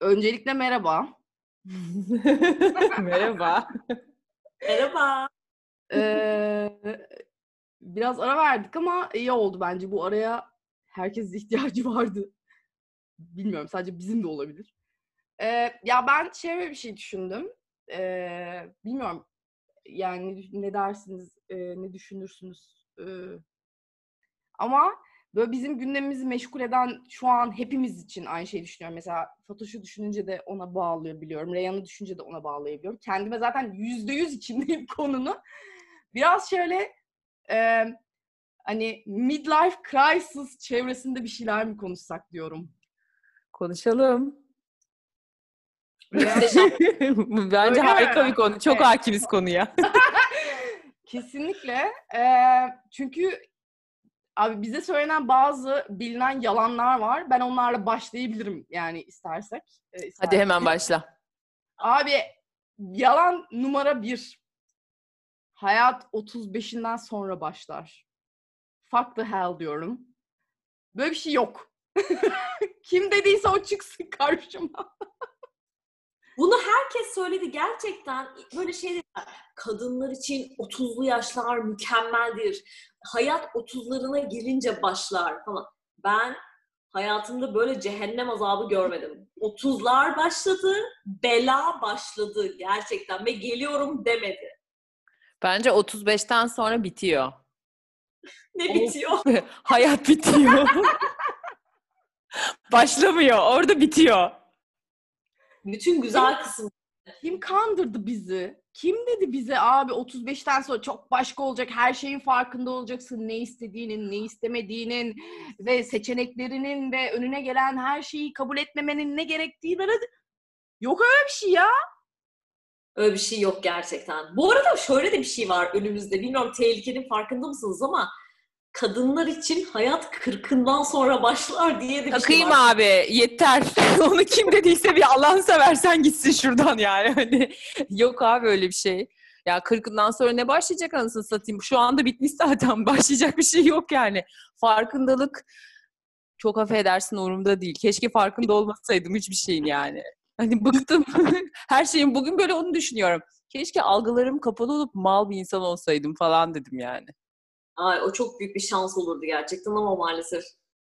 Öncelikle merhaba. Merhaba. Merhaba. Ee, biraz ara verdik ama iyi oldu bence. Bu araya herkesin ihtiyacı vardı. Bilmiyorum sadece bizim de olabilir. Ee, ya ben şöyle bir şey düşündüm. Ee, bilmiyorum yani ne dersiniz, e, ne düşünürsünüz. Ee, ama böyle bizim gündemimizi meşgul eden şu an hepimiz için aynı şeyi düşünüyorum. Mesela Fatoş'u düşününce de ona bağlayabiliyorum. Reyhan'ı düşününce de ona bağlayabiliyorum. Kendime zaten yüzde yüz içindeyim konunun. Biraz şöyle e, hani midlife crisis çevresinde bir şeyler mi konuşsak diyorum. Konuşalım. Muhteşem. Bence Öyle harika mi? bir konu. Çok Evet. hakimiz konuya. Kesinlikle. E, çünkü abi bize söylenen bazı bilinen yalanlar var. Ben onlarla başlayabilirim yani istersek. E, Hadi istersek. hemen başla. Abi yalan numara bir. Hayat 35'inden sonra başlar. Fuck the hell diyorum. Böyle bir şey yok. Kim dediyse o çıksın karşıma. Herkes söyledi gerçekten. Böyle şey dediler, kadınlar için 30'lu yaşlar mükemmeldir. Hayat 30'larına gelince başlar falan. Ben hayatımda böyle cehennem azabı görmedim. 30'lar başladı, bela başladı gerçekten ve geliyorum demedi. Bence 35'ten sonra bitiyor. Ne bitiyor? Hayat bitiyor. Başlamıyor. Orada bitiyor. Bütün güzel kısım. Kim kandırdı bizi? Kim dedi bize abi 35'ten sonra çok başka olacak, her şeyin farkında olacaksın, ne istediğinin, ne istemediğinin ve seçeneklerinin ve önüne gelen her şeyi kabul etmemenin ne gerektiği böyle yok öyle bir şey ya. Öyle bir şey yok gerçekten. Bu arada şöyle de bir şey var önümüzde. Bilmiyorum tehlikenin farkında mısınız ama kadınlar için hayat kırkından sonra başlar diye de bir şey Takayım var. abi. Yeter. Onu kim dediyse bir Allah'ını seversen gitsin şuradan yani. Hani yok abi öyle bir şey. Ya 40'ından sonra ne başlayacak anasını satayım? Şu anda bitmiş zaten. Başlayacak bir şey yok yani. Farkındalık çok affedersin umurumda değil. Keşke farkında olmasaydım hiçbir şeyin yani. Hani bıktım. Her şeyin bugün böyle onu düşünüyorum. Keşke algılarım kapalı olup mal bir insan olsaydım falan dedim yani. Ay, o çok büyük bir şans olurdu gerçekten ama maalesef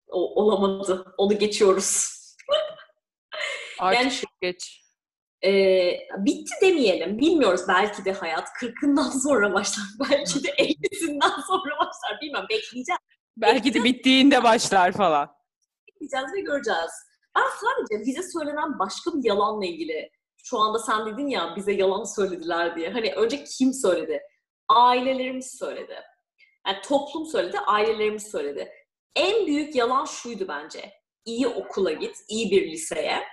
o, olamadı. Onu geçiyoruz. Artık Yani geç. Ee, bitti demeyelim. Bilmiyoruz. Belki de hayat 40'ından sonra başlar. Belki de 50'sinden sonra başlar. Bilmem. Bekleyeceğiz. Belki de bittiğinde başlar falan. Bekleyeceğiz ve göreceğiz. Ben sadece bize söylenen başka bir yalanla ilgili şu anda sen dedin ya bize yalan söylediler diye. Hani önce kim söyledi? Ailelerimiz söyledi. Yani toplum söyledi, ailelerimiz söyledi. En büyük yalan şuydu bence. İyi okula git, iyi bir liseye,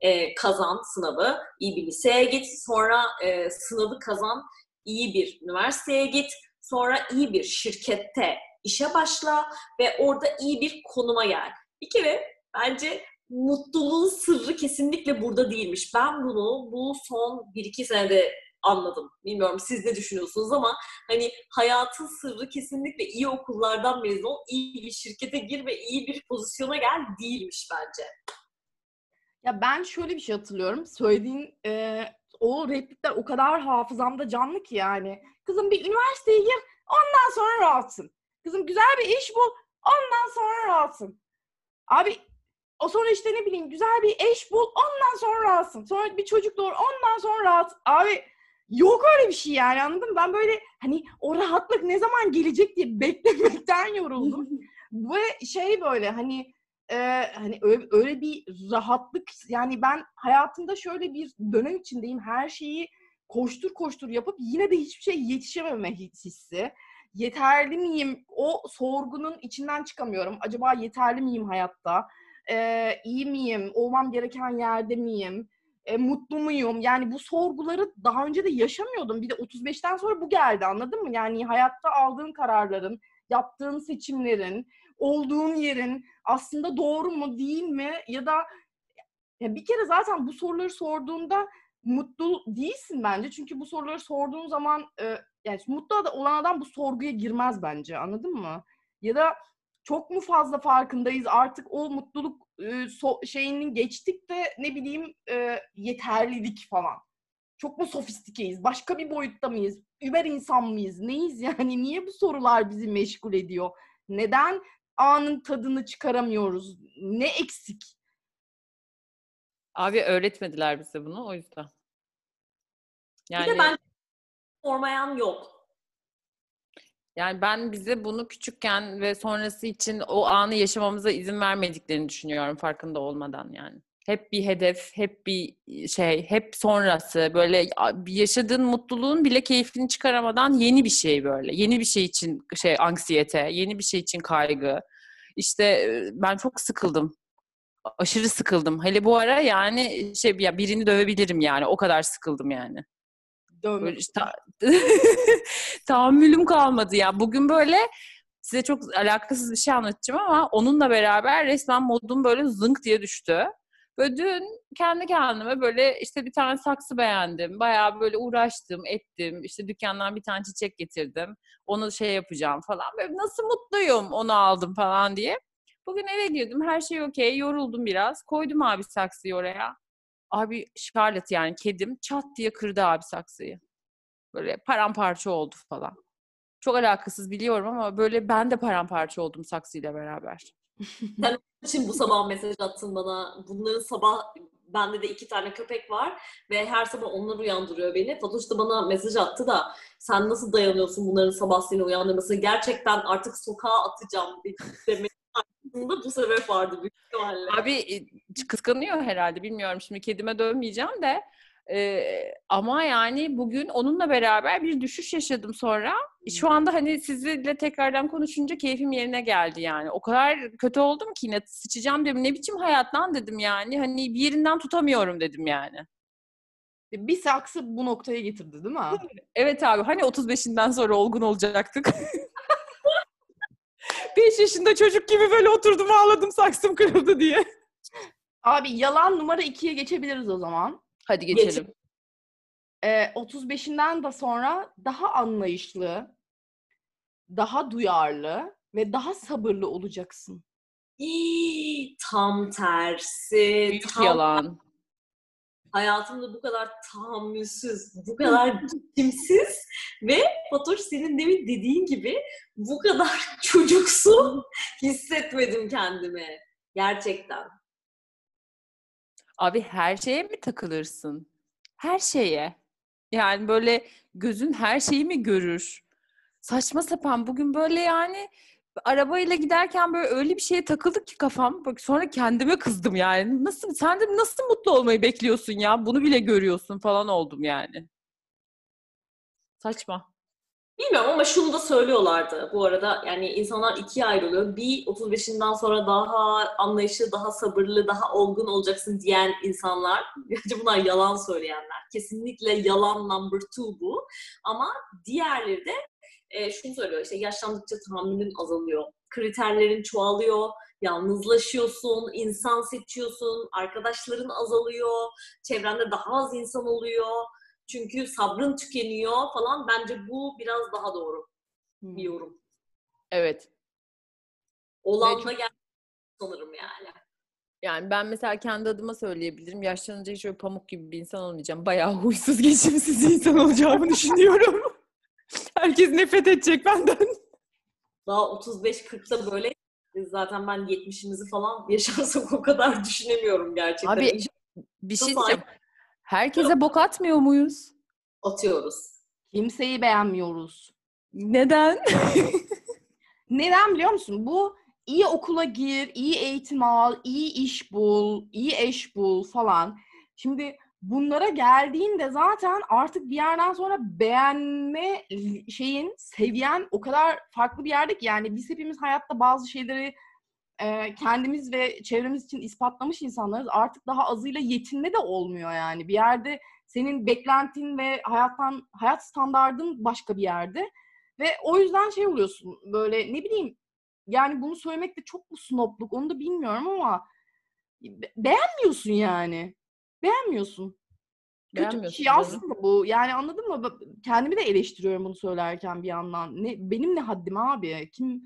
e, kazan sınavı, iyi bir liseye git, sonra e, sınavı kazan, iyi bir üniversiteye git, sonra iyi bir şirkette işe başla ve orada iyi bir konuma gel. Bir kere bence mutluluğun sırrı kesinlikle burada değilmiş. Ben bunu bu son 1-2 senede anladım. Bilmiyorum siz ne düşünüyorsunuz ama hani hayatın sırrı kesinlikle iyi okullardan mezun ol, iyi bir şirkete gir ve iyi bir pozisyona gel değilmiş bence. Ya ben şöyle bir şey hatırlıyorum. Söylediğin e, o replikler o kadar hafızamda canlı ki yani. Kızım bir üniversiteye gir, ondan sonra rahatsın. Kızım güzel bir iş bul, ondan sonra rahatsın. Abi o sonra işte ne bileyim güzel bir eş bul, ondan sonra rahatsın. Sonra bir çocuk doğur, ondan sonra rahat. Abi yok öyle bir şey yani anladın mı? Ben böyle hani o rahatlık ne zaman gelecek diye beklemekten yoruldum. Ve şey böyle hani e, hani öyle, öyle bir rahatlık yani ben hayatımda şöyle bir dönem içindeyim her şeyi koştur koştur yapıp yine de hiçbir şey yetişememe hissi. Yeterli miyim? O sorgunun içinden çıkamıyorum. Acaba yeterli miyim hayatta? Ee, iyi miyim? Olmam gereken yerde miyim? E, mutlu muyum? Yani bu sorguları daha önce de yaşamıyordum. Bir de 35'ten sonra bu geldi anladın mı? Yani hayatta aldığın kararların, yaptığın seçimlerin, olduğun yerin aslında doğru mu değil mi? Ya da ya bir kere zaten bu soruları sorduğunda mutlu değilsin bence. Çünkü bu soruları sorduğun zaman e, yani mutlu olan adam bu sorguya girmez bence anladın mı? Ya da çok mu fazla farkındayız artık o mutluluk e, so- şeyinin geçtik de ne bileyim e, yeterlilik falan. Çok mu sofistikeyiz? Başka bir boyutta mıyız? Über insan mıyız? Neyiz yani? Niye bu sorular bizi meşgul ediyor? Neden anın tadını çıkaramıyoruz? Ne eksik? Abi öğretmediler bize bunu o yüzden. Yani Bir de ben sormayan yok. Yani ben bize bunu küçükken ve sonrası için o anı yaşamamıza izin vermediklerini düşünüyorum farkında olmadan yani. Hep bir hedef, hep bir şey, hep sonrası böyle yaşadığın mutluluğun bile keyfini çıkaramadan yeni bir şey böyle. Yeni bir şey için şey anksiyete, yeni bir şey için kaygı. İşte ben çok sıkıldım. Aşırı sıkıldım. Hele bu ara yani şey ya birini dövebilirim yani. O kadar sıkıldım yani. Böyle işte, tahammülüm kalmadı ya. Bugün böyle size çok alakasız bir şey anlatacağım ama onunla beraber resmen modum böyle zınk diye düştü. Böyle dün kendi kendime böyle işte bir tane saksı beğendim. Bayağı böyle uğraştım, ettim. İşte dükkandan bir tane çiçek getirdim. Onu şey yapacağım falan. Böyle nasıl mutluyum onu aldım falan diye. Bugün eve girdim. Her şey okey. Yoruldum biraz. Koydum abi saksıyı oraya. Abi Charlotte yani kedim çat diye kırdı abi saksıyı. Böyle paramparça oldu falan. Çok alakasız biliyorum ama böyle ben de paramparça oldum saksıyla beraber. Sen için bu sabah mesaj attın bana. Bunların sabah bende de iki tane köpek var ve her sabah onlar uyandırıyor beni. Fatoş da bana mesaj attı da sen nasıl dayanıyorsun bunların sabah seni uyandırmasına? Gerçekten artık sokağa atacağım demek aslında bu sebep vardı büyük ihtimalle. Abi e, kıskanıyor herhalde bilmiyorum şimdi kedime dövmeyeceğim de e, ama yani bugün onunla beraber bir düşüş yaşadım sonra. Şu anda hani sizinle tekrardan konuşunca keyfim yerine geldi yani. O kadar kötü oldum ki yine sıçacağım dedim. Ne biçim hayat lan dedim yani. Hani bir yerinden tutamıyorum dedim yani. Bir saksı bu noktaya getirdi değil mi? Evet abi hani 35'inden sonra olgun olacaktık. 5 yaşında çocuk gibi böyle oturdum ağladım saksım kırıldı diye. Abi yalan numara ikiye geçebiliriz o zaman. Hadi geçelim. Ee, 35'inden de sonra daha anlayışlı, daha duyarlı ve daha sabırlı olacaksın. Hii, tam tersi. Büyük tam yalan. Hayatımda bu kadar tahammülsüz, bu kadar kimsiz ve Fatoş senin demin dediğin gibi bu kadar çocuksu hissetmedim kendimi. Gerçekten. Abi her şeye mi takılırsın? Her şeye. Yani böyle gözün her şeyi mi görür? Saçma sapan bugün böyle yani arabayla giderken böyle öyle bir şeye takıldık ki kafam. Bak sonra kendime kızdım yani. Nasıl sen de nasıl mutlu olmayı bekliyorsun ya? Bunu bile görüyorsun falan oldum yani. Saçma. Bilmiyorum ama şunu da söylüyorlardı bu arada. Yani insanlar ikiye ayrılıyor. Bir 35'inden sonra daha anlayışlı, daha sabırlı, daha olgun olacaksın diyen insanlar. Bence bunlar yalan söyleyenler. Kesinlikle yalan number two bu. Ama diğerleri de e, şunu söylüyor. İşte yaşlandıkça tahammülün azalıyor. Kriterlerin çoğalıyor. Yalnızlaşıyorsun, insan seçiyorsun, arkadaşların azalıyor, çevrende daha az insan oluyor. Çünkü sabrın tükeniyor falan. Bence bu biraz daha doğru bir yorum. Evet. Olan Ve da geldi sanırım yani. Yani ben mesela kendi adıma söyleyebilirim. Yaşlanınca hiç öyle pamuk gibi bir insan olmayacağım. Bayağı huysuz, geçimsiz insan olacağımı düşünüyorum. Herkes nefret edecek benden. Daha 35-40'ta böyle zaten ben 70'imizi falan yaşarsak o kadar düşünemiyorum gerçekten. Abi bir şey diyeceğim. Herkese bok atmıyor muyuz? atıyoruz. Kimseyi beğenmiyoruz. Neden? Neden biliyor musun? Bu iyi okula gir, iyi eğitim al, iyi iş bul, iyi eş bul falan. Şimdi bunlara geldiğinde zaten artık bir yerden sonra beğenme şeyin, seviyen o kadar farklı bir yerde ki yani biz hepimiz hayatta bazı şeyleri e, kendimiz ve çevremiz için ispatlamış insanlarız. Artık daha azıyla yetinme de olmuyor yani. Bir yerde senin beklentin ve hayattan hayat standardın başka bir yerde. Ve o yüzden şey oluyorsun böyle ne bileyim yani bunu söylemek de çok mu snobluk onu da bilmiyorum ama be- beğenmiyorsun yani. Beğenmiyorsun. kötü bir şey aslında bu. Yani anladın mı? Kendimi de eleştiriyorum bunu söylerken bir yandan. Ne, benim ne haddim abi? Kim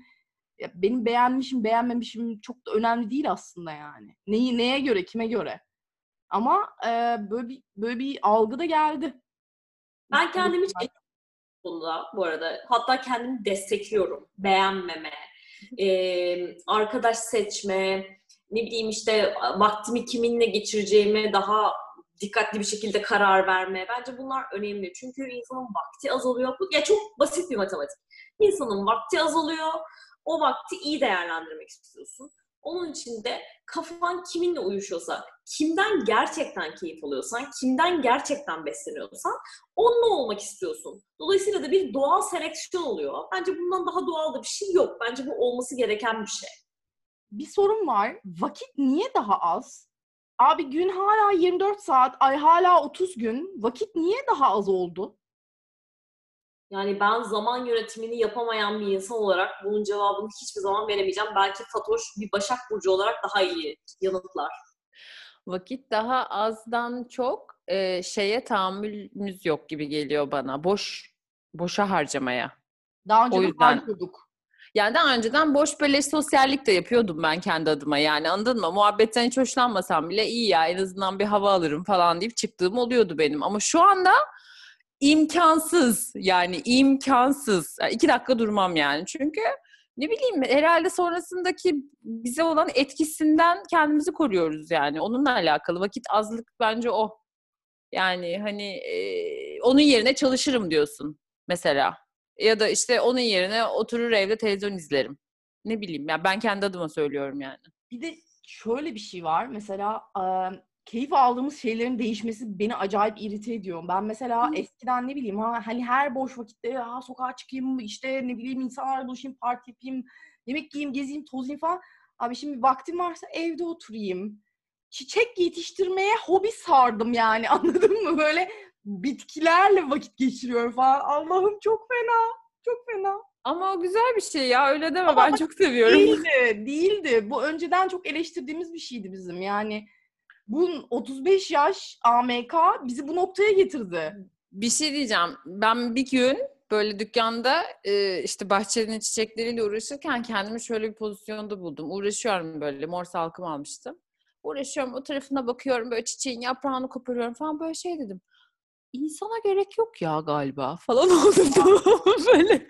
ya benim beğenmişim, beğenmemişim çok da önemli değil aslında yani. Neyi neye göre, kime göre? Ama e, böyle bir böyle bir algı da geldi. Ben kendimi hiç konuda bu arada. Hatta kendimi destekliyorum. Beğenmeme, eee, arkadaş seçme, ne bileyim işte vaktimi kiminle geçireceğime daha dikkatli bir şekilde karar verme. Bence bunlar önemli. Çünkü insanın vakti azalıyor. Bu ya çok basit bir matematik. İnsanın vakti azalıyor. O vakti iyi değerlendirmek istiyorsun. Onun için de kafan kiminle uyuşuyorsa, kimden gerçekten keyif alıyorsan, kimden gerçekten besleniyorsan onunla olmak istiyorsun. Dolayısıyla da bir doğal seleksiyon oluyor. Bence bundan daha doğal da bir şey yok. Bence bu olması gereken bir şey. Bir sorun var. Vakit niye daha az? Abi gün hala 24 saat, ay hala 30 gün. Vakit niye daha az oldu? Yani ben zaman yönetimini yapamayan bir insan olarak bunun cevabını hiçbir zaman veremeyeceğim. Belki Fatoş bir Başak Burcu olarak daha iyi yanıtlar. Vakit daha azdan çok e, şeye tahammülümüz yok gibi geliyor bana. Boş boşa harcamaya. Daha önce O de yüzden- harcıyorduk. Yani daha önceden boş böyle sosyallik de yapıyordum ben kendi adıma yani anladın mı? Muhabbetten hiç hoşlanmasam bile iyi ya en azından bir hava alırım falan deyip çıktığım oluyordu benim. Ama şu anda imkansız yani imkansız. Yani iki dakika durmam yani çünkü ne bileyim herhalde sonrasındaki bize olan etkisinden kendimizi koruyoruz yani. Onunla alakalı vakit azlık bence o. Yani hani e, onun yerine çalışırım diyorsun mesela. Ya da işte onun yerine oturur evde televizyon izlerim. Ne bileyim ya ben kendi adıma söylüyorum yani. Bir de şöyle bir şey var. Mesela e, keyif aldığımız şeylerin değişmesi beni acayip irite ediyor. Ben mesela eskiden ne bileyim ha, hani her boş vakitte ha, sokağa çıkayım işte ne bileyim insanlarla buluşayım, parti yapayım, yemek yiyeyim, gezeyim, tozayım falan. Abi şimdi vaktim varsa evde oturayım. Çiçek yetiştirmeye hobi sardım yani anladın mı? Böyle bitkilerle vakit geçiriyorum falan. Allah'ım çok fena. Çok fena. Ama o güzel bir şey ya öyle deme Ama ben çok seviyorum. Değildi, değildi. Bu önceden çok eleştirdiğimiz bir şeydi bizim. Yani bu 35 yaş AMK bizi bu noktaya getirdi. Bir şey diyeceğim. Ben bir gün böyle dükkanda e, işte bahçenin çiçekleriyle uğraşırken kendimi şöyle bir pozisyonda buldum. Uğraşıyorum böyle mor salkım almıştım. Uğraşıyorum o tarafına bakıyorum böyle çiçeğin yaprağını koparıyorum falan böyle şey dedim. İnsana gerek yok ya galiba falan oldum böyle.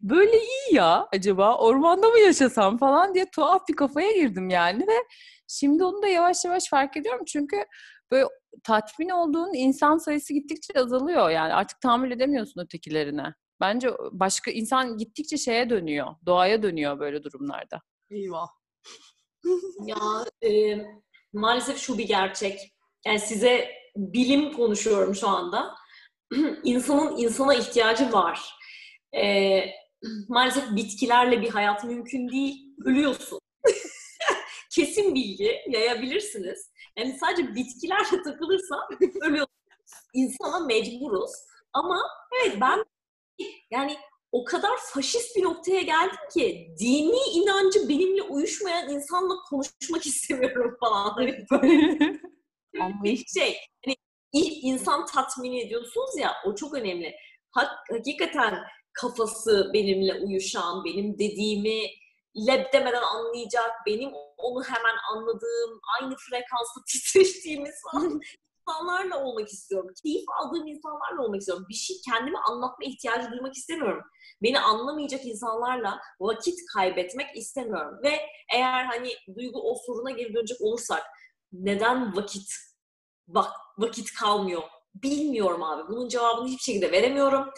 Böyle iyi ya acaba ormanda mı yaşasam falan diye tuhaf bir kafaya girdim yani ve şimdi onu da yavaş yavaş fark ediyorum çünkü böyle tatmin olduğun insan sayısı gittikçe azalıyor. Yani artık tahammül edemiyorsun ötekilerine. Bence başka insan gittikçe şeye dönüyor. Doğaya dönüyor böyle durumlarda. Eyvah. Ya e, maalesef şu bir gerçek. Yani size bilim konuşuyorum şu anda. İnsanın insana ihtiyacı var. E, maalesef bitkilerle bir hayat mümkün değil. Ölüyorsun. Kesin bilgi yayabilirsiniz. Yani sadece bitkilerle takılırsan ölüyorsun. İnsana mecburuz. Ama evet ben yani o kadar faşist bir noktaya geldim ki dini inancı benimle uyuşmayan insanla konuşmak istemiyorum falan. Hani böyle bir şey. Hani ilk insan tatmin ediyorsunuz ya o çok önemli. Hak, hakikaten kafası benimle uyuşan, benim dediğimi leb demeden anlayacak, benim onu hemen anladığım, aynı frekansta titreştiğimiz falan insanlarla olmak istiyorum. Keyif aldığım insanlarla olmak istiyorum. Bir şey kendime anlatma ihtiyacı duymak istemiyorum. Beni anlamayacak insanlarla vakit kaybetmek istemiyorum. Ve eğer hani duygu o soruna geri dönecek olursak neden vakit vak, vakit kalmıyor? Bilmiyorum abi. Bunun cevabını hiçbir şekilde veremiyorum.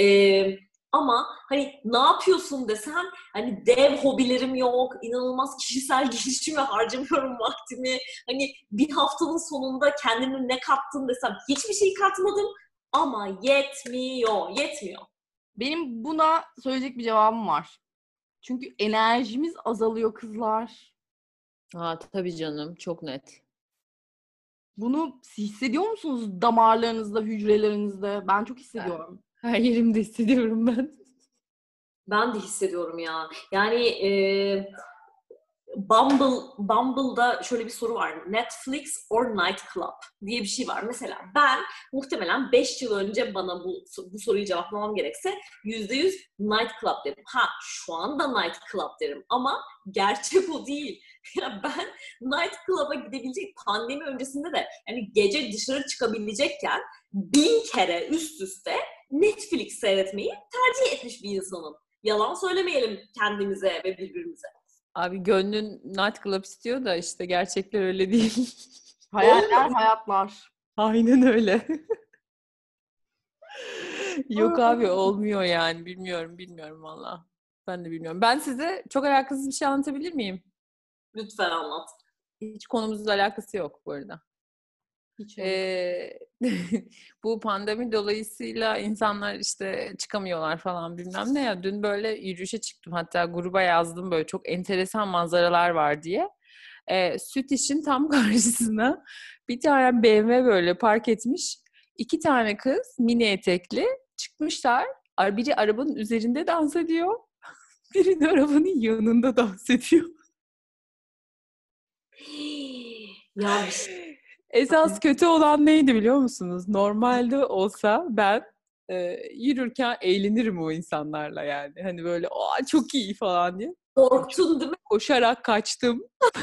Ee, ama hani ne yapıyorsun desem hani dev hobilerim yok, inanılmaz kişisel gelişime harcamıyorum vaktimi. Hani bir haftanın sonunda kendime ne kattın desem hiçbir şey katmadım ama yetmiyor, yetmiyor. Benim buna söyleyecek bir cevabım var. Çünkü enerjimiz azalıyor kızlar. Ha tabii canım çok net. Bunu hissediyor musunuz damarlarınızda, hücrelerinizde? Ben çok hissediyorum. Her yerimde hissediyorum ben. Ben de hissediyorum ya. Yani e, Bumble, Bumble'da şöyle bir soru var. Netflix or Night Club diye bir şey var. Mesela ben muhtemelen 5 yıl önce bana bu, bu soruyu cevaplamam gerekse %100 Night Club derim. Ha şu anda Night Club derim ama gerçek o değil. Ya ben Night Club'a gidebilecek pandemi öncesinde de yani gece dışarı çıkabilecekken bin kere üst üste Netflix seyretmeyi tercih etmiş bir insanım. Yalan söylemeyelim kendimize ve birbirimize. Abi gönlün night club istiyor da işte gerçekler öyle değil. Hayaller hayatlar. Aynen öyle. Yok abi olmuyor yani. Bilmiyorum, bilmiyorum valla. Ben de bilmiyorum. Ben size çok alakasız bir şey anlatabilir miyim? Lütfen anlat. Hiç konumuzla alakası yok bu arada. Hiç Ee, bu pandemi dolayısıyla insanlar işte çıkamıyorlar falan bilmem ne ya. Dün böyle yürüyüşe çıktım hatta gruba yazdım böyle çok enteresan manzaralar var diye. Ee, süt işin tam karşısına bir tane BMW böyle park etmiş. iki tane kız mini etekli çıkmışlar. Ar- Biri arabanın üzerinde dans ediyor. Biri de arabanın yanında dans ediyor. Ya Esas kötü olan neydi biliyor musunuz? Normalde olsa ben e, yürürken eğlenirim o insanlarla yani. Hani böyle Aa, çok iyi falan diye. korktun değil mi? Koşarak kaçtım.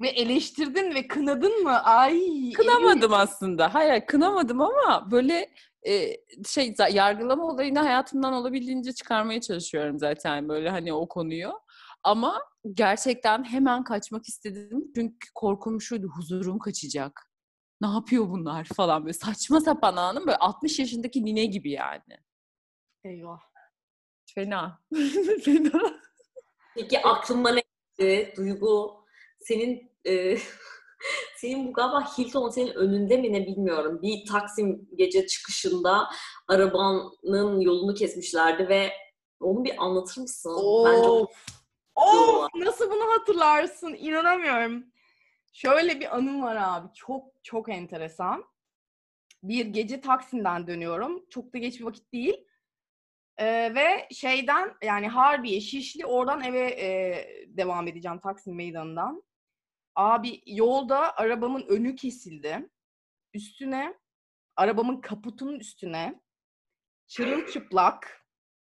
Ve eleştirdin ve kınadın mı? Ay. Kınamadım aslında. Hayır, kınamadım ama böyle e, şey yargılama olayını hayatımdan olabildiğince çıkarmaya çalışıyorum zaten böyle hani o konuyu. Ama gerçekten hemen kaçmak istedim. Çünkü korkum şuydu, huzurum kaçacak. Ne yapıyor bunlar falan böyle saçma sapan anım böyle 60 yaşındaki nine gibi yani. Eyvah. Fena. Fena. Peki aklıma ne geldi? Duygu senin e, senin bu galiba Hilton Otel'in önünde mi ne bilmiyorum. Bir Taksim gece çıkışında arabanın yolunu kesmişlerdi ve onu bir anlatır mısın? Bence Of. Doğru. Of. Nasıl bunu hatırlarsın? İnanamıyorum. Şöyle bir anım var abi. Çok çok enteresan. Bir gece Taksim'den dönüyorum. Çok da geç bir vakit değil. Ee, ve şeyden yani Harbiye, Şişli oradan eve e, devam edeceğim Taksim Meydanı'ndan. Abi yolda arabamın önü kesildi. Üstüne arabamın kaputunun üstüne çırılçıplak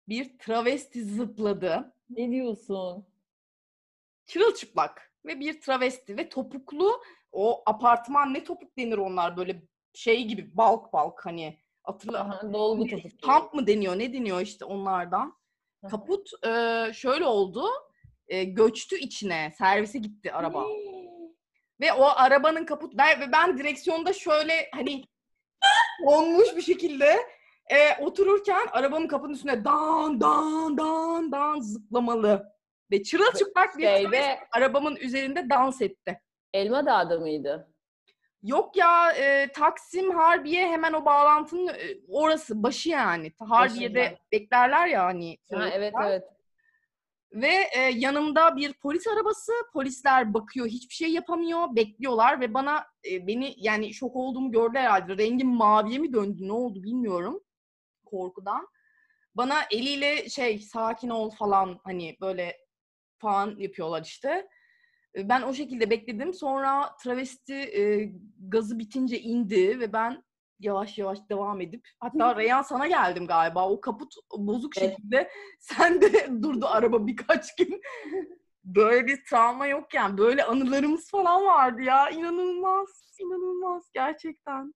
bir travesti zıpladı. Ne diyorsun? Çırılçıplak ve bir travesti ve topuklu o apartman ne topuk denir onlar böyle şey gibi balk balk hani hatırla dolgu Ne- topuk. Pump mı deniyor? Ne deniyor işte onlardan? Aha. Kaput e, şöyle oldu. e, göçtü içine. Servise gitti araba. Ve o arabanın kaput ben, ve ben direksiyonda şöyle hani olmuş bir şekilde e, otururken arabanın kapının üstüne dan dan dan dan zıplamalı. Ve çırılçıplak bir travesti Şeyde arabamın üzerinde dans etti. Elma Dağı'da mıydı? Yok ya e, Taksim Harbiye hemen o bağlantının e, orası başı yani. Harbiye'de Başında. beklerler ya hani. Ha, evet evet. Ve e, yanımda bir polis arabası. Polisler bakıyor, hiçbir şey yapamıyor, bekliyorlar ve bana e, beni yani şok olduğumu gördüler herhalde. Rengim maviye mi döndü, ne oldu bilmiyorum korkudan. Bana eliyle şey sakin ol falan hani böyle falan yapıyorlar işte. E, Ben o şekilde bekledim. Sonra travesti e, gazı bitince indi ve ben yavaş yavaş devam edip hatta Reyhan sana geldim galiba. O kaput bozuk Evet. şekilde sen de durdu araba birkaç gün. Böyle bir travma yok yani. Böyle anılarımız falan vardı ya. İnanılmaz. inanılmaz gerçekten.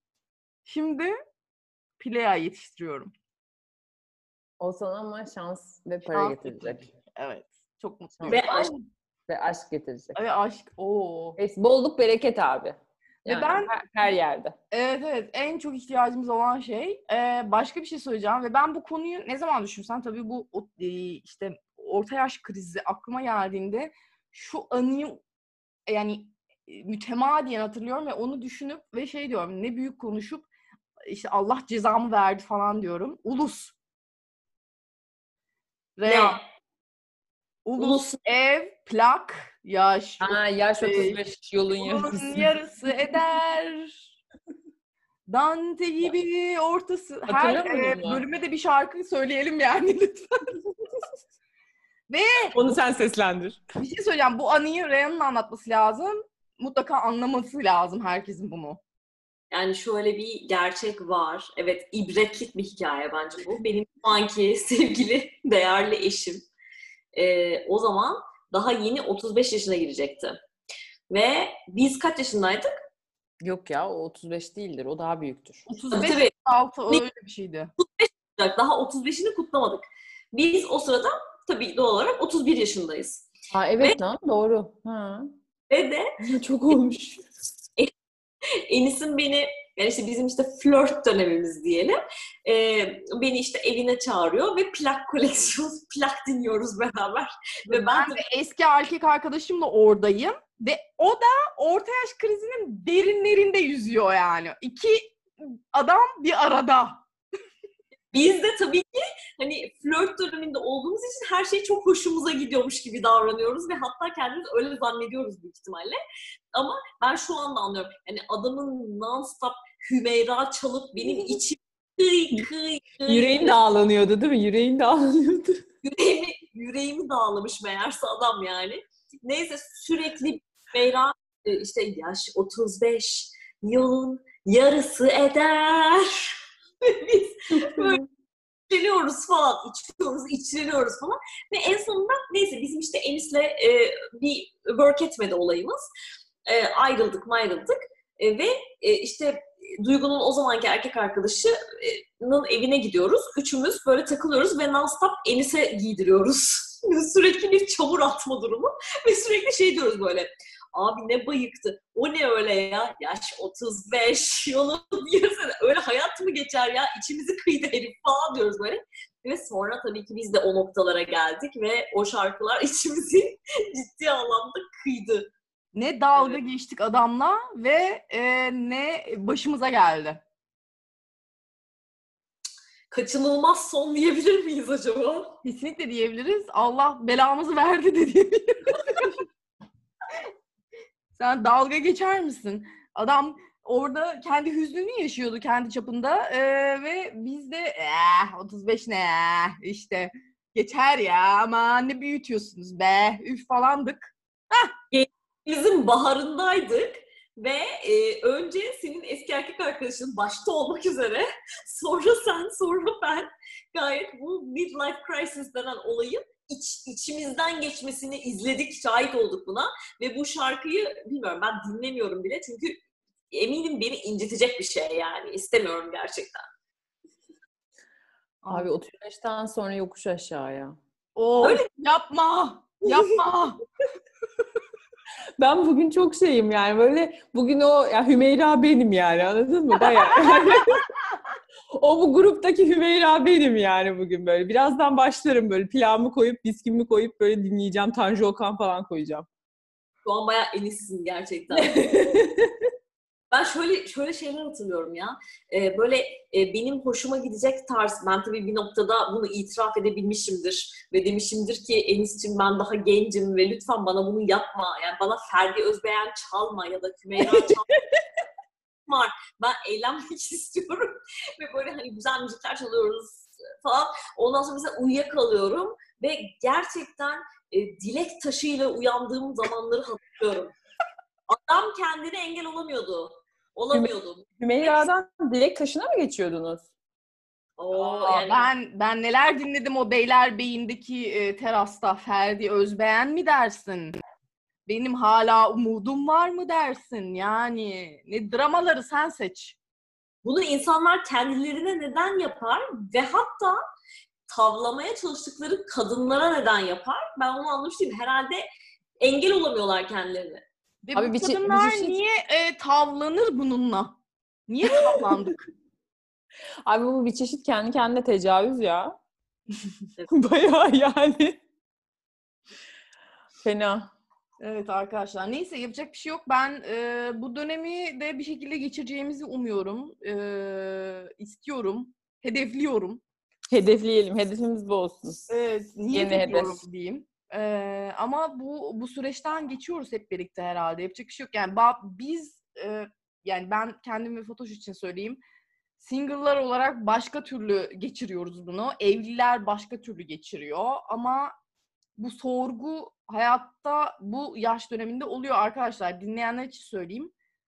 Şimdi Pilea yetiştiriyorum. O sana ama şans ve para Şans getirecek. getirecek. Evet. Çok mutluyum. Ve aşk. Ve aşk getirecek. Ve aşk. Oo. Neyse, bolluk bereket abi. Yani ben- her, her yerde. Evet evet en çok ihtiyacımız olan şey. Ee, başka bir şey söyleyeceğim ve ben bu konuyu ne zaman düşünsem tabii bu e, işte orta yaş krizi aklıma geldiğinde şu anıyı yani e, mütemadiyen hatırlıyorum ve onu düşünüp ve şey diyorum ne büyük konuşup işte Allah cezamı verdi falan diyorum. Ulus. Real. Ne? Ulus, Ulus. ev, plak, yaş. Ha, yaş Ee, 35 yolun Yolun yarısı. yarısı eder. Dante gibi ortası. Her e, bölüme de bir şarkı söyleyelim yani lütfen. Onu sen seslendir. Bir şey söyleyeceğim. Bu anıyı Reyhan'ın anlatması lazım. Mutlaka anlaması lazım herkesin bunu. Yani şöyle bir gerçek var. Evet ibretlik bir hikaye bence bu. Benim şu anki sevgili, değerli eşim e, o zaman daha yeni 35 yaşına girecekti. Ve biz kaç yaşındaydık? Yok ya o 35 değildir. O daha büyüktür. 35 Tabii. 6 öyle bir şeydi. Daha 35'ini kutlamadık. Biz o sırada tabii doğal olarak 31 yaşındayız. Ha evet lan doğru. Ha. Ve de Çok olmuş. Enis'in beni yani işte bizim işte flört dönemimiz diyelim. Ee, beni işte evine çağırıyor ve plak koleksiyon, plak dinliyoruz beraber. Ve ben Ben de eski erkek arkadaşımla oradayım. Ve o da orta yaş krizinin derinlerinde yüzüyor yani. İki adam bir arada. Biz de tabii ki hani flört döneminde olduğumuz için her şey çok hoşumuza gidiyormuş gibi davranıyoruz ve hatta kendimiz öyle zannediyoruz büyük ihtimalle. Ama ben şu anda anlıyorum. Yani adamın non-stop Hümeyra çalıp benim içim kıy kıy kıy. Yüreğin dağlanıyordu değil mi? Yüreğin dağlanıyordu. yüreğimi, yüreğimi dağlamış meğerse adam yani. Neyse sürekli Hümeyra e, işte yaş 35 yolun yarısı eder. Biz böyle içiliyoruz falan, içiyoruz, içiliyoruz falan. Ve en sonunda neyse bizim işte Enis'le e, bir work etmedi olayımız. E, ayrıldık ayrıldık. E, ve e, işte Duygu'nun o zamanki erkek arkadaşının evine gidiyoruz. Üçümüz böyle takılıyoruz ve non-stop Enis'e giydiriyoruz. sürekli bir çamur atma durumu. Ve sürekli şey diyoruz böyle. Abi ne bayıktı. O ne öyle ya? Yaş 35. Yolun yarısı. Öyle hayat mı geçer ya? İçimizi kıydı herif falan diyoruz böyle. Ve sonra tabii ki biz de o noktalara geldik ve o şarkılar içimizi ciddi anlamda kıydı. Ne dalga geçtik adamla ve e, ne başımıza geldi. Kaçınılmaz son diyebilir miyiz acaba? Kesinlikle diyebiliriz. Allah belamızı verdi de diyebiliriz. Sen dalga geçer misin? Adam orada kendi hüznünü yaşıyordu kendi çapında e, ve biz de eh, 35 ne ya işte geçer ya ama ne büyütüyorsunuz be üf falandık. Bizim baharındaydık ve e, önce senin eski erkek arkadaşın başta olmak üzere sonra sen sonra ben gayet bu midlife crisis denen olayın iç, içimizden geçmesini izledik, şahit olduk buna ve bu şarkıyı bilmiyorum ben dinlemiyorum bile çünkü eminim beni incitecek bir şey yani istemiyorum gerçekten. Abi 35'ten sonra yokuş aşağıya. O Öyle. yapma yapma. Ben bugün çok şeyim yani böyle bugün o ya Hümeyra benim yani anladın mı? Bayağı. yani. o bu gruptaki Hümeyra benim yani bugün böyle. Birazdan başlarım böyle pilavımı koyup bisküvimi koyup böyle dinleyeceğim. Tanju Okan falan koyacağım. Şu an bayağı enissin gerçekten. Ben şöyle şöyle şeyler hatırlıyorum ya. Ee, böyle e, benim hoşuma gidecek tarz. Ben tabii bir noktada bunu itiraf edebilmişimdir ve demişimdir ki Enis'cim ben daha gencim ve lütfen bana bunu yapma. Yani bana Ferdi Özbeğen çalma ya da Kümeyra çalma. var. Ben eğlenmek istiyorum ve böyle hani güzel müzikler çalıyoruz falan. Ondan sonra mesela uyuyakalıyorum ve gerçekten e, dilek taşıyla uyandığım zamanları hatırlıyorum. Adam kendine engel olamıyordu. Olamıyordu. Hümeyra'dan dilek taşına mı geçiyordunuz? Oo, Aa, yani Ben ben neler dinledim o Beylerbeyi'ndeki e, terasta Ferdi Özbeğen mi dersin? Benim hala umudum var mı dersin? Yani ne dramaları sen seç. bunu insanlar kendilerine neden yapar ve hatta tavlamaya çalıştıkları kadınlara neden yapar? Ben onu anlamış değilim. Herhalde engel olamıyorlar kendilerine. Ve Abi bu bir şey- bir kadınlar şey- niye e, tavlanır bununla? Niye tavlandık? Abi bu bir çeşit kendi kendine tecavüz ya. Bayağı yani. Fena. Evet arkadaşlar. Neyse yapacak bir şey yok. Ben e, bu dönemi de bir şekilde geçireceğimizi umuyorum. E, istiyorum. Hedefliyorum. Hedefleyelim. Hedefimiz bu olsun. Evet, niyet Yeni ediyorum hedef. diyeyim. Ee, ama bu bu süreçten geçiyoruz hep birlikte herhalde. Yapacak bir şey yok. Yani biz e, yani ben kendim ve Fatoş için söyleyeyim. Single'lar olarak başka türlü geçiriyoruz bunu. Evliler başka türlü geçiriyor. Ama bu sorgu hayatta bu yaş döneminde oluyor arkadaşlar. Dinleyenler için söyleyeyim.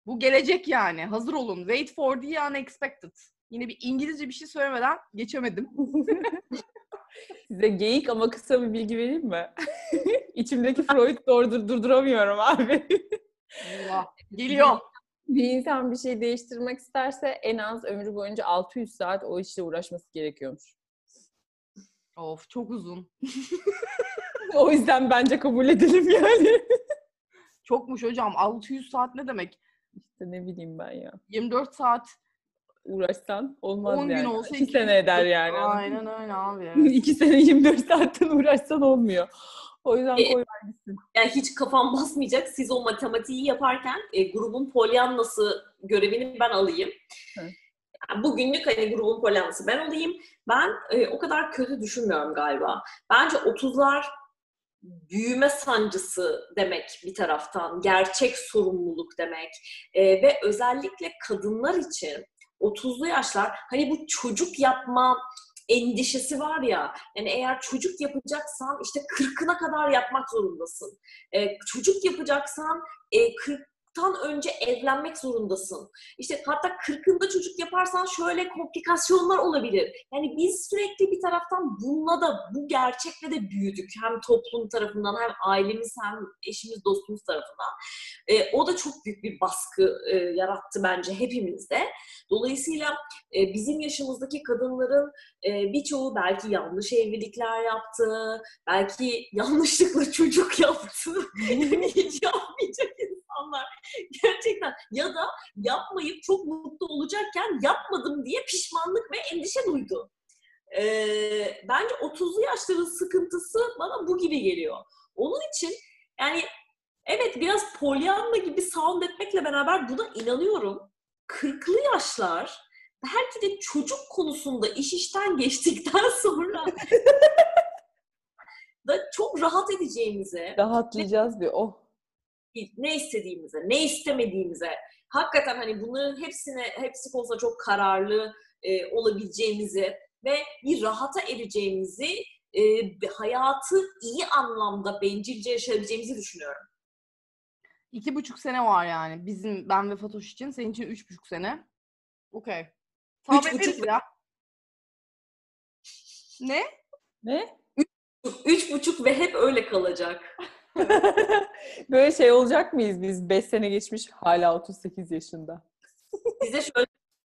Bu gelecek yani. Hazır olun. Wait for the unexpected. Yine bir İngilizce bir şey söylemeden geçemedim. Size geyik ama kısa bir bilgi vereyim mi? İçimdeki Freud doğrudur durduramıyorum abi. Allah. Geliyor. bir insan bir şey değiştirmek isterse en az ömrü boyunca 600 saat o işle uğraşması gerekiyormuş. Of çok uzun. O yüzden bence kabul edelim yani. Çokmuş hocam. 600 saat ne demek? İşte ne bileyim ben ya. 24 saat Uğraşsan olmaz 10 yani. gün olsa İki iki sene gün- eder yani. Aynen öyle abi. evet. İki sene 24 saatten uğraşsan olmuyor. O yüzden E, koy ver gitsin. Yani hiç kafam basmayacak. Siz o matematiği yaparken e, grubun polyanlası görevini ben alayım. Hı. Yani bugünlük hani grubun polyanası ben olayım. Ben e, o kadar kötü düşünmüyorum galiba. Bence 30'lar büyüme sancısı demek bir taraftan, gerçek sorumluluk demek E, ve özellikle kadınlar için 30'lu yaşlar hani bu çocuk yapma endişesi var ya yani eğer çocuk yapacaksan işte 40'ına kadar yapmak zorundasın. E, çocuk yapacaksan e, 40'tan önce evlenmek zorundasın. İşte hatta 40'ında çocuk yaparsan şöyle komplikasyonlar olabilir. Yani biz sürekli bir taraftan bununla da bu gerçekle de büyüdük. Hem toplum tarafından hem ailemiz hem eşimiz dostumuz tarafından. E, o da çok büyük bir baskı e, yarattı bence hepimizde. Dolayısıyla e, bizim yaşımızdaki kadınların e, birçoğu belki yanlış evlilikler yaptı, belki yanlışlıkla çocuk yaptı. Hiç yapmayacak insanlar gerçekten ya da yapmayıp çok mutlu olacakken yapmadım diye pişmanlık ve endişe duydu. Ee, bence 30'lu yaşların sıkıntısı bana bu gibi geliyor. Onun için yani evet biraz polyanla gibi sound etmekle beraber buna inanıyorum. 40'lı yaşlar belki de çocuk konusunda iş işten geçtikten sonra da çok rahat edeceğimize Rahatlayacağız bir oh. Ne istediğimize, ne istemediğimize, hakikaten hani bunların hepsine, hepsi konusunda çok kararlı e, olabileceğimizi ve bir rahata ereceğimizi, e, hayatı iyi anlamda bencilce yaşayabileceğimizi düşünüyorum. İki buçuk sene var yani. Bizim ben ve Fatoş için. Senin için üç buçuk sene. Okey. Sabrederiz buçuk- ya. Ne? Ne? Üç buçuk ve hep öyle kalacak. Böyle şey olacak mıyız biz? 5 sene geçmiş hala 38 yaşında. Size şöyle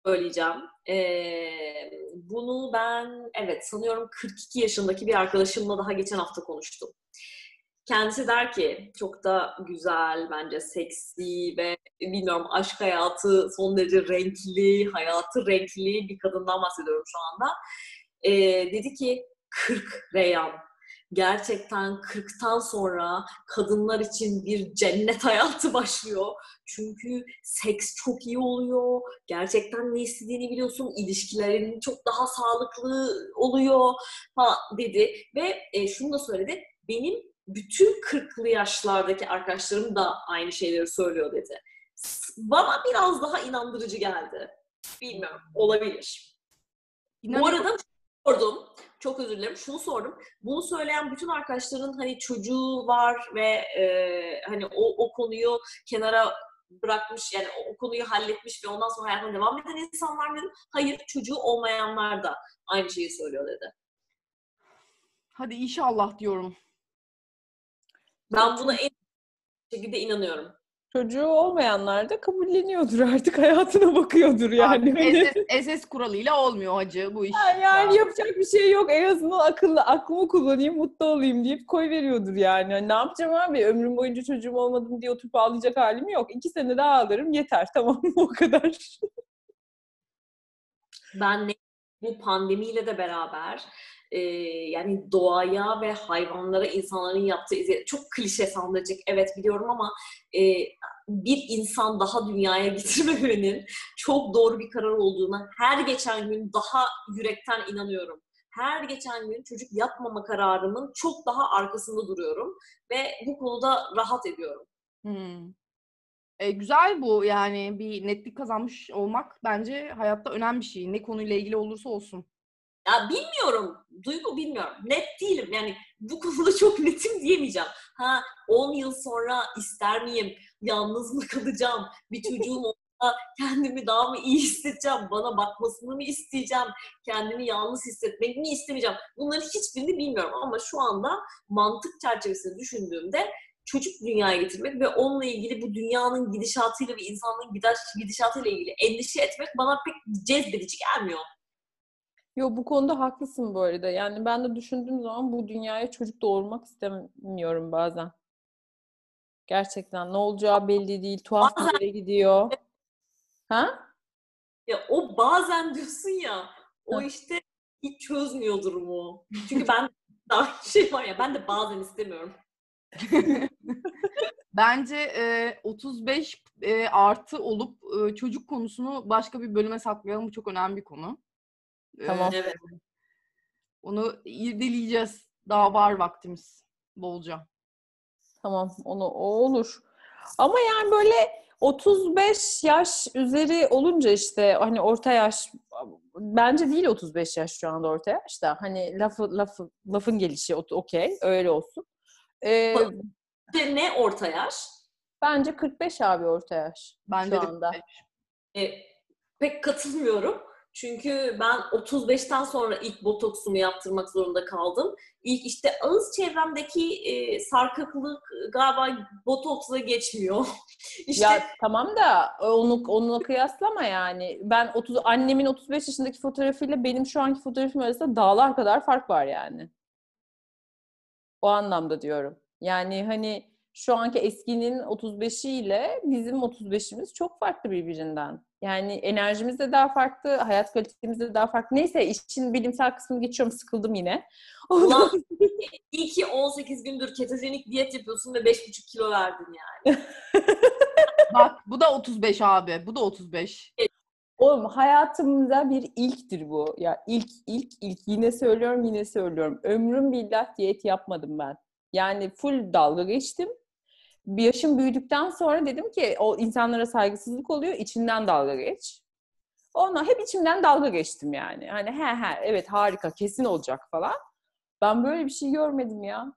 söyleyeceğim. Ee, bunu ben evet sanıyorum 42 yaşındaki bir arkadaşımla daha geçen hafta konuştum. Kendisi der ki çok da güzel bence seksi ve bilmiyorum aşk hayatı son derece renkli, hayatı renkli bir kadından bahsediyorum şu anda. Ee, dedi ki 40 Reyhan. Gerçekten 40'tan sonra kadınlar için bir cennet hayatı başlıyor. Çünkü seks çok iyi oluyor. Gerçekten ne istediğini biliyorsun. İlişkilerin çok daha sağlıklı oluyor falan dedi. Ve e, şunu da söyledi. Benim bütün 40'lı yaşlardaki arkadaşlarım da aynı şeyleri söylüyor dedi. Bana biraz daha inandırıcı geldi. Bilmiyorum. Olabilir. Bu İnanıyorum. arada sordum. Çok özür dilerim. Şunu sordum. Bunu söyleyen bütün arkadaşların hani çocuğu var ve e, hani o, o konuyu kenara bırakmış yani o, konuyu halletmiş ve ondan sonra hayatına devam eden insanlar mı dedim. Hayır çocuğu olmayanlar da aynı şeyi söylüyor dedi. Hadi inşallah diyorum. Ben buna en şekilde inanıyorum. Çocuğu olmayanlar da kabulleniyordur artık hayatına bakıyordur yani. Hani- SS, SS kuralıyla olmuyor hacı bu iş. Ha, yani yapacak bir şey yok. En azından akıllı aklımı kullanayım, mutlu olayım deyip koy veriyordur yani. Hani ne yapacağım abi? Ömrüm boyunca çocuğum olmadım diye oturup ağlayacak halim yok. İki sene daha ağlarım yeter. Tamam mı? O kadar. Ben ne, bu pandemiyle de beraber e, yani doğaya ve hayvanlara insanların yaptığı eziyet çok klişe sanılacak evet biliyorum ama e, bir insan daha dünyaya getirmemenin çok doğru bir karar olduğuna her geçen gün daha yürekten inanıyorum. Her geçen gün çocuk yapmama kararımın çok daha arkasında duruyorum ve bu konuda rahat ediyorum. Hmm. E, güzel bu yani bir netlik kazanmış olmak bence hayatta önemli bir şey. Ne konuyla ilgili olursa olsun. Ya bilmiyorum. Duygu bilmiyorum. Net değilim. Yani bu konuda çok netim diyemeyeceğim. Ha 10 yıl sonra ister miyim? Yalnız mı kalacağım? Bir çocuğum olsa kendimi daha mı iyi hissedeceğim? Bana bakmasını mı isteyeceğim? Kendimi yalnız hissetmek mi istemeyeceğim? Bunların hiçbirini bilmiyorum ama şu anda mantık çerçevesinde düşündüğümde çocuk dünyaya getirmek ve onunla ilgili bu dünyanın gidişatıyla ve insanlığın gidiş- gidişatıyla ilgili endişe etmek bana pek cezbedici gelmiyor. Yo bu konuda haklısın bu arada. Yani ben de düşündüğüm zaman bu dünyaya çocuk doğurmak istemiyorum bazen. Gerçekten ne olacağı belli değil. Tuhaf bir yere gidiyor. Ha? Ya o bazen diyorsun ya, o işte hiç çözmüyor durumu. Çünkü ben daha şey var ya, ben de bazen istemiyorum. Bence e, 35 e, artı olup e, çocuk konusunu başka bir bölüme saklayalım. Bu çok önemli bir konu. E, Tamam. Evet. Onu irdeleyeceğiz. Daha var vaktimiz bolca. Tamam onu o olur. Ama yani böyle 35 yaş üzeri olunca işte hani orta yaş bence değil 35 yaş şu anda orta yaş da hani lafı lafı lafın gelişi okey öyle olsun. Ee, ne orta yaş? bence 45 abi orta yaş Bence şu de anda. E, pek katılmıyorum. Çünkü ben 35'ten sonra ilk botoksumu yaptırmak zorunda kaldım. İlk işte ağız çevremdeki e, sarkıklık galiba botoksla geçmiyor. işte Ya tamam da onu onunla kıyaslama yani. Ben 30 annemin 35 yaşındaki fotoğrafıyla benim şu anki fotoğrafım arasında dağlar kadar fark var yani. O anlamda diyorum. Yani hani şu anki eskinin 35'i ile bizim 35'imiz çok farklı birbirinden. Yani enerjimiz de daha farklı, hayat kalitemiz de daha farklı. Neyse işin bilimsel kısmını geçiyorum, sıkıldım yine. Ulan iyi ki 18 gündür ketojenik diyet yapıyorsun ve 5,5 kilo verdin yani. Bak bu da 35 abi. Bu da 35. Oğlum hayatımda bir ilktir bu. Ya ilk ilk ilk yine söylüyorum yine söylüyorum. Ömrüm billah diyet yapmadım ben. Yani full dalga geçtim. Bir yaşım büyüdükten sonra dedim ki o insanlara saygısızlık oluyor. içinden dalga geç. Ona hep içimden dalga geçtim yani. Hani he he evet harika kesin olacak falan. Ben böyle bir şey görmedim ya.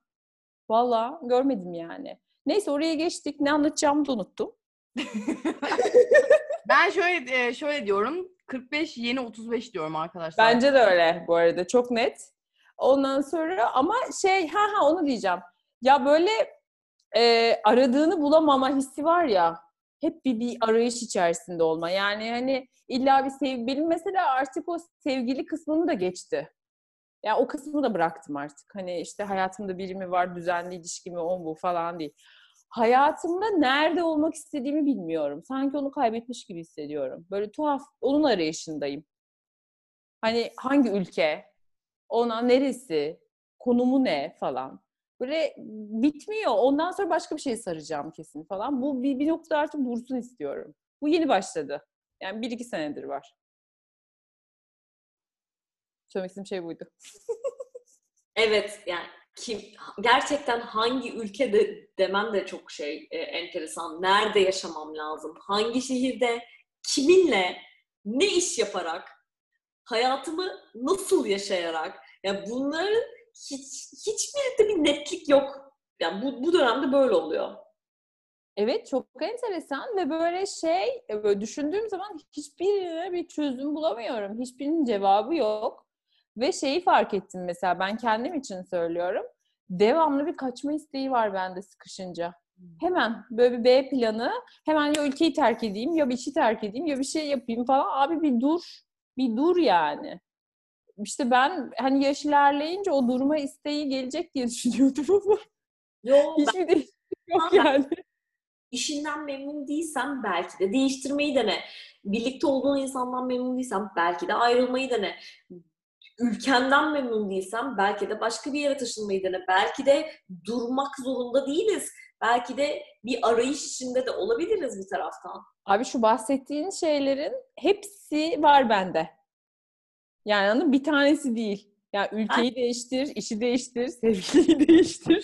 Valla görmedim yani. Neyse oraya geçtik. Ne anlatacağımı da unuttum. Ben şöyle e, şöyle diyorum. 45 yeni 35 diyorum arkadaşlar. Bence de öyle bu arada çok net. Ondan sonra ama şey ha ha onu diyeceğim. Ya böyle e, aradığını bulamama hissi var ya. Hep bir, bir arayış içerisinde olma. Yani hani illa bir sev benim mesela artık o sevgili kısmını da geçti. Yani o kısmı da bıraktım artık. Hani işte hayatımda biri mi var, düzenli ilişki mi, o bu falan değil. Hayatımda nerede olmak istediğimi bilmiyorum. Sanki onu kaybetmiş gibi hissediyorum. Böyle tuhaf, onun arayışındayım. Hani hangi ülke, ona neresi, konumu ne falan. Böyle bitmiyor. Ondan sonra başka bir şey saracağım kesin falan. Bu bir, bir noktada artık dursun istiyorum. Bu yeni başladı. Yani bir iki senedir var. Söylemek istediğim şey buydu. Evet yani kim gerçekten hangi ülkede demem de çok şey e, enteresan. Nerede yaşamam lazım? Hangi şehirde kiminle ne iş yaparak hayatımı nasıl yaşayarak ya bunların hiç hiçbirinde bir netlik yok. Yani bu, bu dönemde böyle oluyor. Evet çok enteresan ve böyle şey e, böyle düşündüğüm zaman hiçbirine bir çözüm bulamıyorum. Hiçbirinin cevabı yok. Ve şeyi fark ettim mesela ben kendim için söylüyorum. Devamlı bir kaçma isteği var bende sıkışınca. Hemen böyle bir B planı. Hemen ya ülkeyi terk edeyim ya bir işi terk edeyim ya bir şey yapayım falan. Abi bir dur. Bir dur yani. İşte ben hani yaş ilerleyince o durma isteği gelecek diye düşünüyordum ama Yo, ben hiçbir değişiklik yok yani. işinden memnun değilsen belki de değiştirmeyi dene. Birlikte olduğun insandan memnun değilsen belki de ayrılmayı dene. Ülkenden memnun değilsen belki de başka bir yere taşınmayı dene. Belki de durmak zorunda değiliz. Belki de bir arayış içinde de olabiliriz bir taraftan. Abi şu bahsettiğin şeylerin hepsi var bende. Yani anladın bir tanesi değil. Yani ülkeyi değiştir, işi değiştir, sevgiliyi değiştir.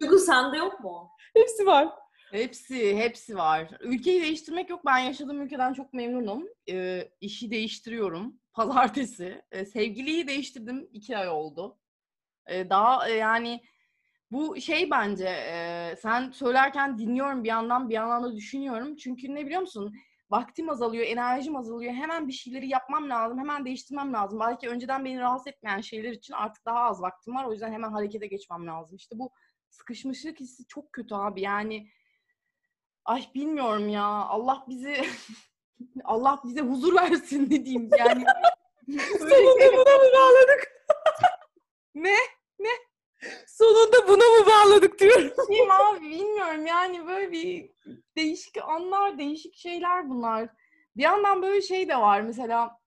Duygu sende yok mu? Hepsi var. Hepsi, hepsi var. Ülkeyi değiştirmek yok. Ben yaşadığım ülkeden çok memnunum. Ee, işi değiştiriyorum. pazartesi. E, sevgiliyi değiştirdim. iki ay oldu. E, daha e, yani bu şey bence e, sen söylerken dinliyorum bir yandan bir yandan da düşünüyorum. Çünkü ne biliyor musun? Vaktim azalıyor, enerjim azalıyor. Hemen bir şeyleri yapmam lazım, hemen değiştirmem lazım. Belki önceden beni rahatsız etmeyen şeyler için artık daha az vaktim var. O yüzden hemen harekete geçmem lazım. İşte bu sıkışmışlık hissi çok kötü abi. Yani ay bilmiyorum ya. Allah bizi Allah bize huzur versin ne diyeyim yani. Sonunda buna mı bağladık? ne? Sonunda buna mı bağladık diyorum. Bilmiyorum abi bilmiyorum yani böyle bir değişik anlar, değişik şeyler bunlar. Bir yandan böyle şey de var mesela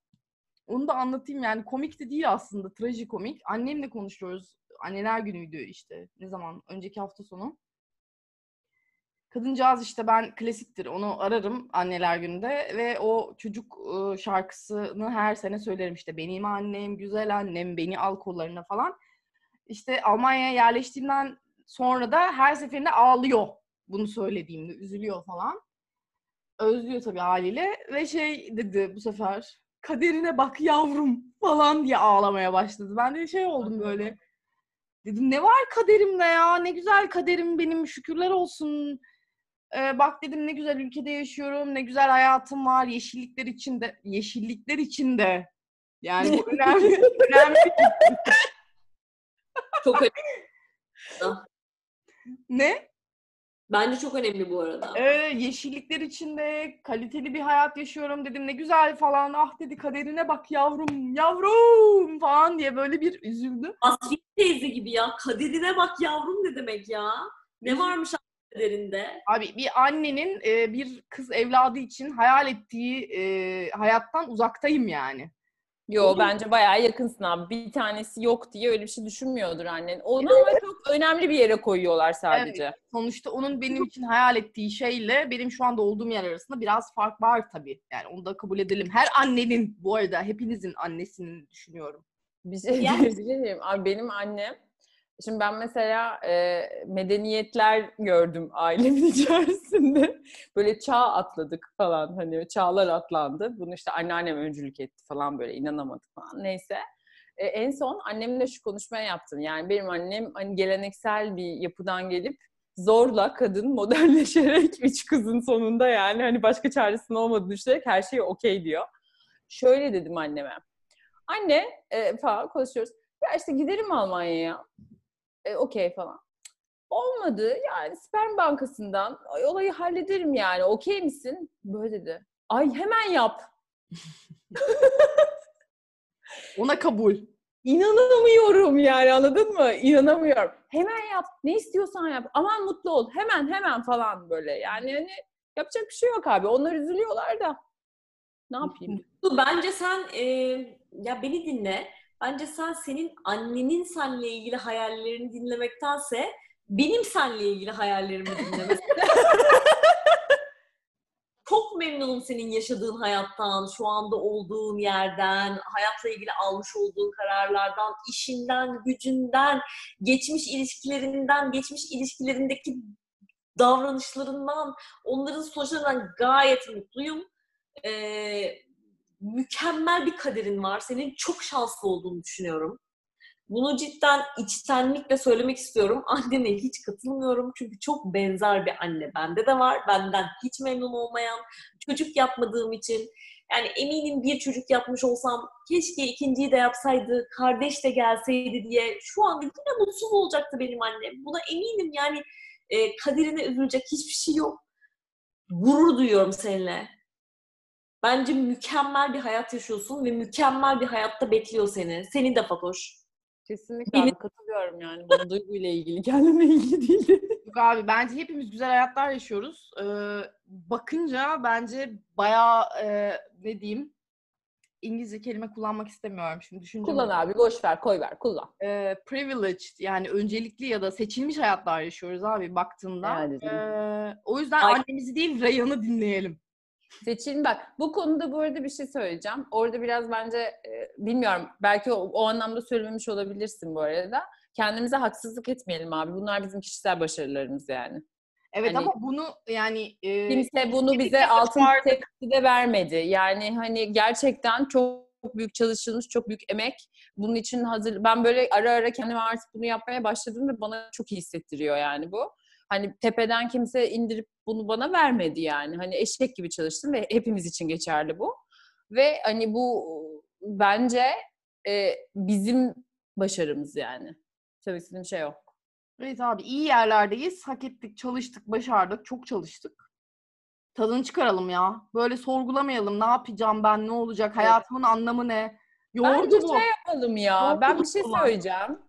onu da anlatayım yani komik de değil aslında trajikomik. Annemle konuşuyoruz. Anneler günüydü işte ne zaman önceki hafta sonu. Kadıncağız işte ben klasiktir onu ararım anneler gününde ve o çocuk ıı, şarkısını her sene söylerim işte benim annem güzel annem beni al kollarına falan. İşte Almanya'ya yerleştiğimden sonra da her seferinde ağlıyor bunu söylediğimde üzülüyor falan. Özlüyor tabii haliyle ve şey dedi bu sefer kaderine bak yavrum falan diye ağlamaya başladı. Ben de şey oldum böyle. Dedim ne var kaderimde ya ne güzel kaderim benim şükürler olsun. Ee, bak dedim ne güzel ülkede yaşıyorum, ne güzel hayatım var, yeşillikler içinde, yeşillikler içinde. Yani önemli, önemli. Çok önemli. Ne? Bence çok önemli bu arada. Evet, yeşillikler içinde kaliteli bir hayat yaşıyorum dedim. Ne güzel falan. Ah dedi kaderine bak yavrum, yavrum falan diye böyle bir üzüldü. Asfiye teyze gibi ya. Kaderine bak yavrum ne demek ya. Ne varmış kaderinde? Abi bir annenin e, bir kız evladı için hayal ettiği e, hayattan uzaktayım yani. Yo bence bayağı yakınsın abi. Bir tanesi yok diye öyle bir şey düşünmüyordur annen. Onu ama çok önemli bir yere koyuyorlar sadece. Sonuçta onun benim için hayal ettiği şeyle benim şu anda olduğum yer arasında biraz fark var tabii. Yani onu da kabul edelim. Her annenin bu arada hepinizin annesini düşünüyorum. Bir şey Yani- diyebilir miyim? Abi benim annem Şimdi ben mesela e, medeniyetler gördüm ailemin içerisinde. Böyle çağ atladık falan hani çağlar atlandı. Bunu işte anneannem öncülük etti falan böyle inanamadık falan neyse. E, en son annemle şu konuşmayı yaptım. Yani benim annem hani geleneksel bir yapıdan gelip zorla kadın modernleşerek üç kızın sonunda yani hani başka çaresinin olmadığını düşünerek her şey okey diyor. Şöyle dedim anneme. Anne e, falan konuşuyoruz. Ya işte giderim Almanya'ya. E, okey falan. Olmadı yani sperm bankasından ay, olayı hallederim yani. Okey misin? Böyle dedi. Ay hemen yap. Ona kabul. İnanamıyorum yani anladın mı? İnanamıyorum. Hemen yap. Ne istiyorsan yap. Aman mutlu ol. Hemen hemen falan böyle. Yani hani yapacak bir şey yok abi. Onlar üzülüyorlar da. Ne yapayım? Bu Bence sen e, ya beni dinle. Bence sen senin annenin seninle ilgili hayallerini dinlemektense benim seninle ilgili hayallerimi dinlemesin. Çok memnunum senin yaşadığın hayattan, şu anda olduğun yerden, hayatla ilgili almış olduğun kararlardan, işinden, gücünden, geçmiş ilişkilerinden, geçmiş ilişkilerindeki davranışlarından, onların sonuçlarından gayet mutluyum. Ee, mükemmel bir kaderin var. Senin çok şanslı olduğunu düşünüyorum. Bunu cidden içtenlikle söylemek istiyorum. Anneme hiç katılmıyorum. Çünkü çok benzer bir anne bende de var. Benden hiç memnun olmayan, çocuk yapmadığım için. Yani eminim bir çocuk yapmış olsam keşke ikinciyi de yapsaydı, kardeş de gelseydi diye şu anda yine mutsuz olacaktı benim annem. Buna eminim yani e, kaderine üzülecek hiçbir şey yok. Gurur duyuyorum seninle. Bence mükemmel bir hayat yaşıyorsun ve mükemmel bir hayatta bekliyor seni. Seni de Fatoş. Kesinlikle Benim- abi katılıyorum yani. Bu duyguyla ilgili, kendimle ilgili değil. Yok abi bence hepimiz güzel hayatlar yaşıyoruz. Ee, bakınca bence bayağı e, ne diyeyim İngilizce kelime kullanmak istemiyorum şimdi düşünce. kullan abi, boş ver, koy ver, kullan. e, privileged yani öncelikli ya da seçilmiş hayatlar yaşıyoruz abi baktığında. Yani canım. E, o yüzden Ay- annemizi değil Reyhan'ı dinleyelim. Seçilin bak bu konuda bu arada bir şey söyleyeceğim. Orada biraz bence e, bilmiyorum belki o, o anlamda söylememiş olabilirsin bu arada. Kendimize haksızlık etmeyelim abi. Bunlar bizim kişisel başarılarımız yani. Evet Hani- ama bunu yani e, Kimse bunu bize altın tepsi de vermedi. Yani hani gerçekten çok büyük çalışılmış, çok büyük emek. Bunun için hazır. Ben böyle ara ara kendime artık bunu yapmaya başladım ve bana çok iyi hissettiriyor yani bu. Hani tepeden kimse indirip bunu bana vermedi yani. Hani eşek gibi çalıştım ve hepimiz için geçerli bu. Ve hani bu bence e, bizim başarımız yani. Tabii istediğim şey o. Evet abi iyi yerlerdeyiz. Hak ettik, çalıştık, başardık. Çok çalıştık. Tadını çıkaralım ya. Böyle sorgulamayalım. Ne yapacağım ben? Ne olacak? Hayatımın anlamı ne? Yordu Bence bu. şey yapalım ya. Yordu ben bir şey söyleyeceğim.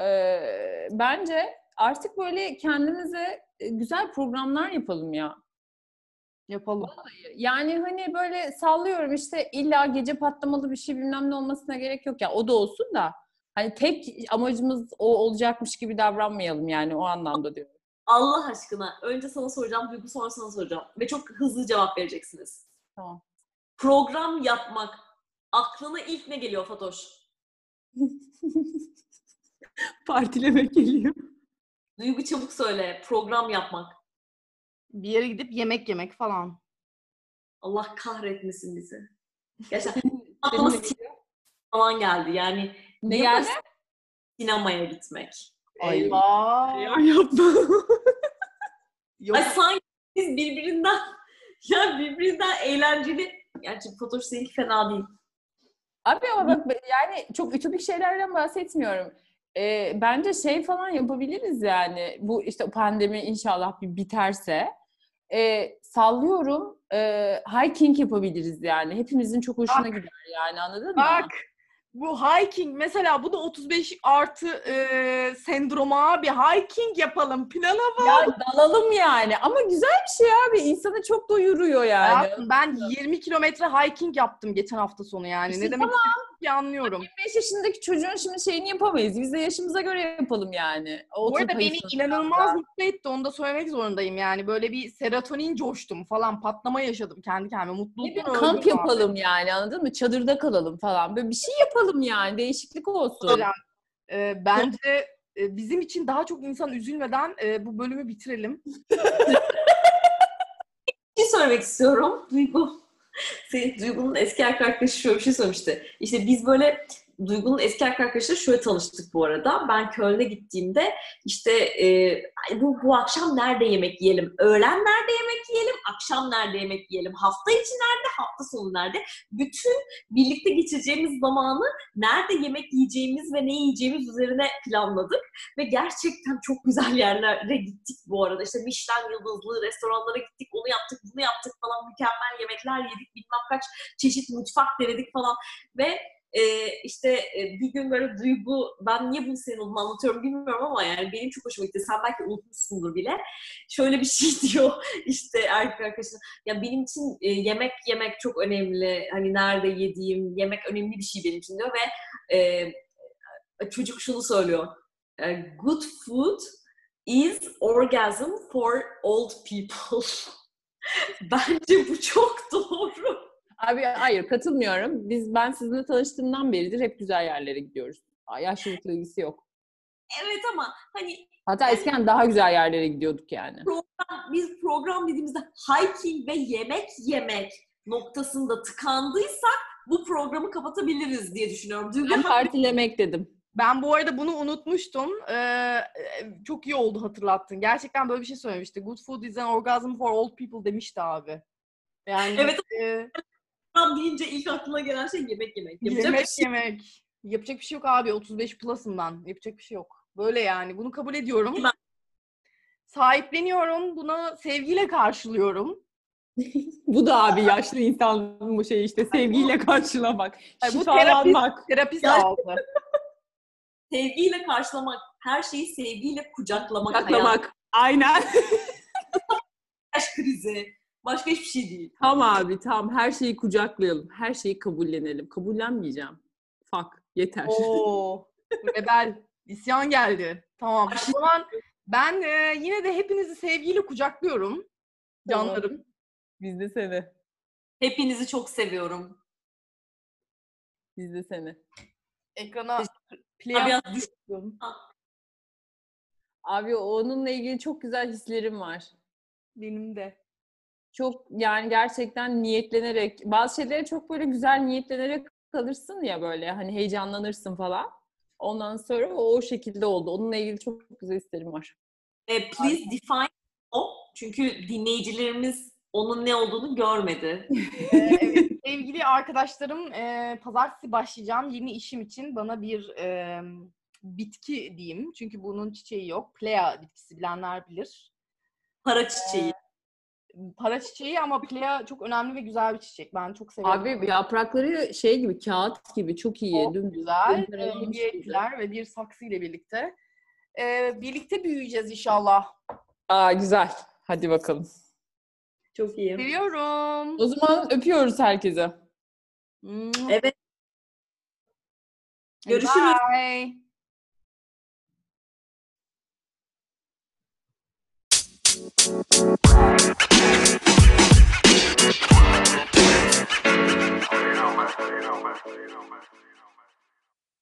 Ee, bence artık böyle kendimize e, güzel programlar yapalım ya. Yapalım. Yani hani böyle sallıyorum işte illa gece patlamalı bir şey bilmem ne olmasına gerek yok ya. O da olsun da hani tek amacımız o olacakmış gibi davranmayalım yani o anlamda diyorum. Allah aşkına önce sana soracağım, Duygu sonra sana soracağım. Ve çok hızlı cevap vereceksiniz. Tamam. Program yapmak. Aklına ilk ne geliyor Fatoş? Partilemek geliyor. Duygu çabuk söyle. Program yapmak. Bir yere gidip yemek yemek falan. Allah kahretmesin bizi. Gerçekten aklıma sinema falan geldi. Yani Ne geldi? sinemaya gitmek. Ay. Eyvah. Ya yapma. Yok. Ay sanki biz birbirinden ya birbirinden eğlenceli. Gerçi Fatoş seninki fena değil. Abi ama bak yani çok ütopik şeylerden bahsetmiyorum. Ee, bence şey falan yapabiliriz yani. Bu işte pandemi inşallah bir biterse. Ee, sallıyorum e, hiking yapabiliriz yani. Hepimizin çok hoşuna Bak. gider yani anladın mı? Bak bu hiking mesela bu da 35 artı e, sendroma abi hiking yapalım plana bak. Ya dalalım yani. Ama güzel bir şey abi. İnsanı çok doyuruyor yani. Hayatım, ben 20 kilometre hiking yaptım geçen hafta sonu yani. İşte ne demek istediğini anlıyorum. 25 yaşındaki çocuğun şimdi şeyini yapamayız. Biz de yaşımıza göre yapalım yani. O Bu arada beni inanılmaz mutlu etti. Onu da söylemek zorundayım yani. Böyle bir serotonin coştum falan. Patlama yaşadım kendi kendime. Mutluluktan öldüm kamp abi. yapalım yani anladın mı? Çadırda kalalım falan. Böyle bir şey yapalım yani. Değişiklik olsun. Hocam, e, bence e, bizim için daha çok insan üzülmeden e, bu bölümü bitirelim. Bir şey söylemek istiyorum. Duygu. Senin Duygu'nun eski arkadaşı şöyle bir şey söylemişti. İşte biz böyle Duygu'nun eski arkadaşıyla şöyle tanıştık bu arada. Ben Köln'e gittiğimde işte e, "Ay bu, bu akşam nerede yemek yiyelim? Öğlen nerede yemek yiyelim? Akşam nerede yemek yiyelim? Hafta içi nerede? Hafta sonu nerede? Bütün birlikte geçireceğimiz zamanı nerede yemek yiyeceğimiz ve ne yiyeceğimiz üzerine planladık. Ve gerçekten çok güzel yerlere gittik bu arada. İşte Michelin yıldızlı restoranlara gittik, onu yaptık, bunu yaptık falan. Mükemmel yemekler yedik, bilmem kaç çeşit mutfak denedik falan. Ve e, işte e, bir gün böyle duygu, ben niye bunu senin adına anlatıyorum bilmiyorum ama yani benim çok hoşuma gitti. Sen belki unutmuşsundur bile. Şöyle bir şey diyor işte erkek arkadaşım. Ya benim için e, yemek yemek çok önemli. Hani nerede yediğim, yemek önemli bir şey benim için diyor ve e, çocuk şunu söylüyor. E, good food is orgasm for old people. Bence bu çok doğru. Abi hayır katılmıyorum. Biz ben sizinle tanıştığımdan beridir hep güzel yerlere gidiyoruz. Yaşlılıkla ilgisi yok. Evet ama hani Hatta eskiden daha güzel yerlere gidiyorduk yani. biz program dediğimizde hiking ve yemek yemek noktasında tıkandıysak bu programı kapatabiliriz diye düşünüyorum. Duygu Ben partilemek dedim. Ben bu arada bunu unutmuştum. Ee, çok iyi oldu hatırlattın. Gerçekten böyle bir şey söylemişti. Good food is an orgasm for old people demişti abi. Yani Evet. e, program deyince ilk aklıma gelen şey yemek yemek. Yapacak yemek bir şey yemek. Yapacak bir şey yok abi. 35 plus'ım ben. Yapacak bir şey yok. Böyle yani. Bunu kabul ediyorum. Ben- Sahipleniyorum. Buna sevgiyle karşılıyorum. Bu da abi yaşlı insanın bu şey işte sevgiyle karşılamak, Ay, bu. Terapist Ya- aldı. sevgiyle karşılamak, her şeyi sevgiyle kucaklamak. hayat. Saklamak. Aynen. Yaş krizi. Başka hiçbir şey değil. Tam abi tam her şeyi kucaklayalım. Her şeyi kabullenelim. Kabullenmeyeceğim. Fuck. Yeter. Oo. Rebel. İsyan geldi. Tamam. O zaman ben e, yine de hepinizi sevgiyle kucaklıyorum. Tamam. Canlarım. Biz de seni. Hepinizi çok seviyorum. Biz de seni. Ekrana play Biraz yapmak düş- istiyorum. Abi onunla ilgili çok güzel hislerim var. Benim de. Çok yani gerçekten niyetlenerek bazı şeylere çok böyle güzel niyetlenerek kalırsın ya böyle hani heyecanlanırsın falan. Ondan sonra o, o şekilde oldu. Onunla ilgili çok güzel isterim var. E, please define o. Çünkü dinleyicilerimiz onun ne olduğunu görmedi. Ee, evet, sevgili arkadaşlarım, e, pazartesi başlayacağım yeni işim için bana bir e, bitki diyeyim. Çünkü bunun çiçeği yok. Plea bitkisi bilenler bilir. Para çiçeği. Para çiçeği ama plea çok önemli ve güzel bir çiçek. Ben çok seviyorum. Abi yaprakları şey gibi kağıt gibi çok iyi. Çok dümdüz, güzel. dümdüz E, ettiler ve bir saksı ile birlikte. E, birlikte büyüyeceğiz inşallah. Aa güzel. Hadi bakalım. Çok iyi. Seviyorum. O zaman öpüyoruz herkese. Evet. Görüşürüz. Bye.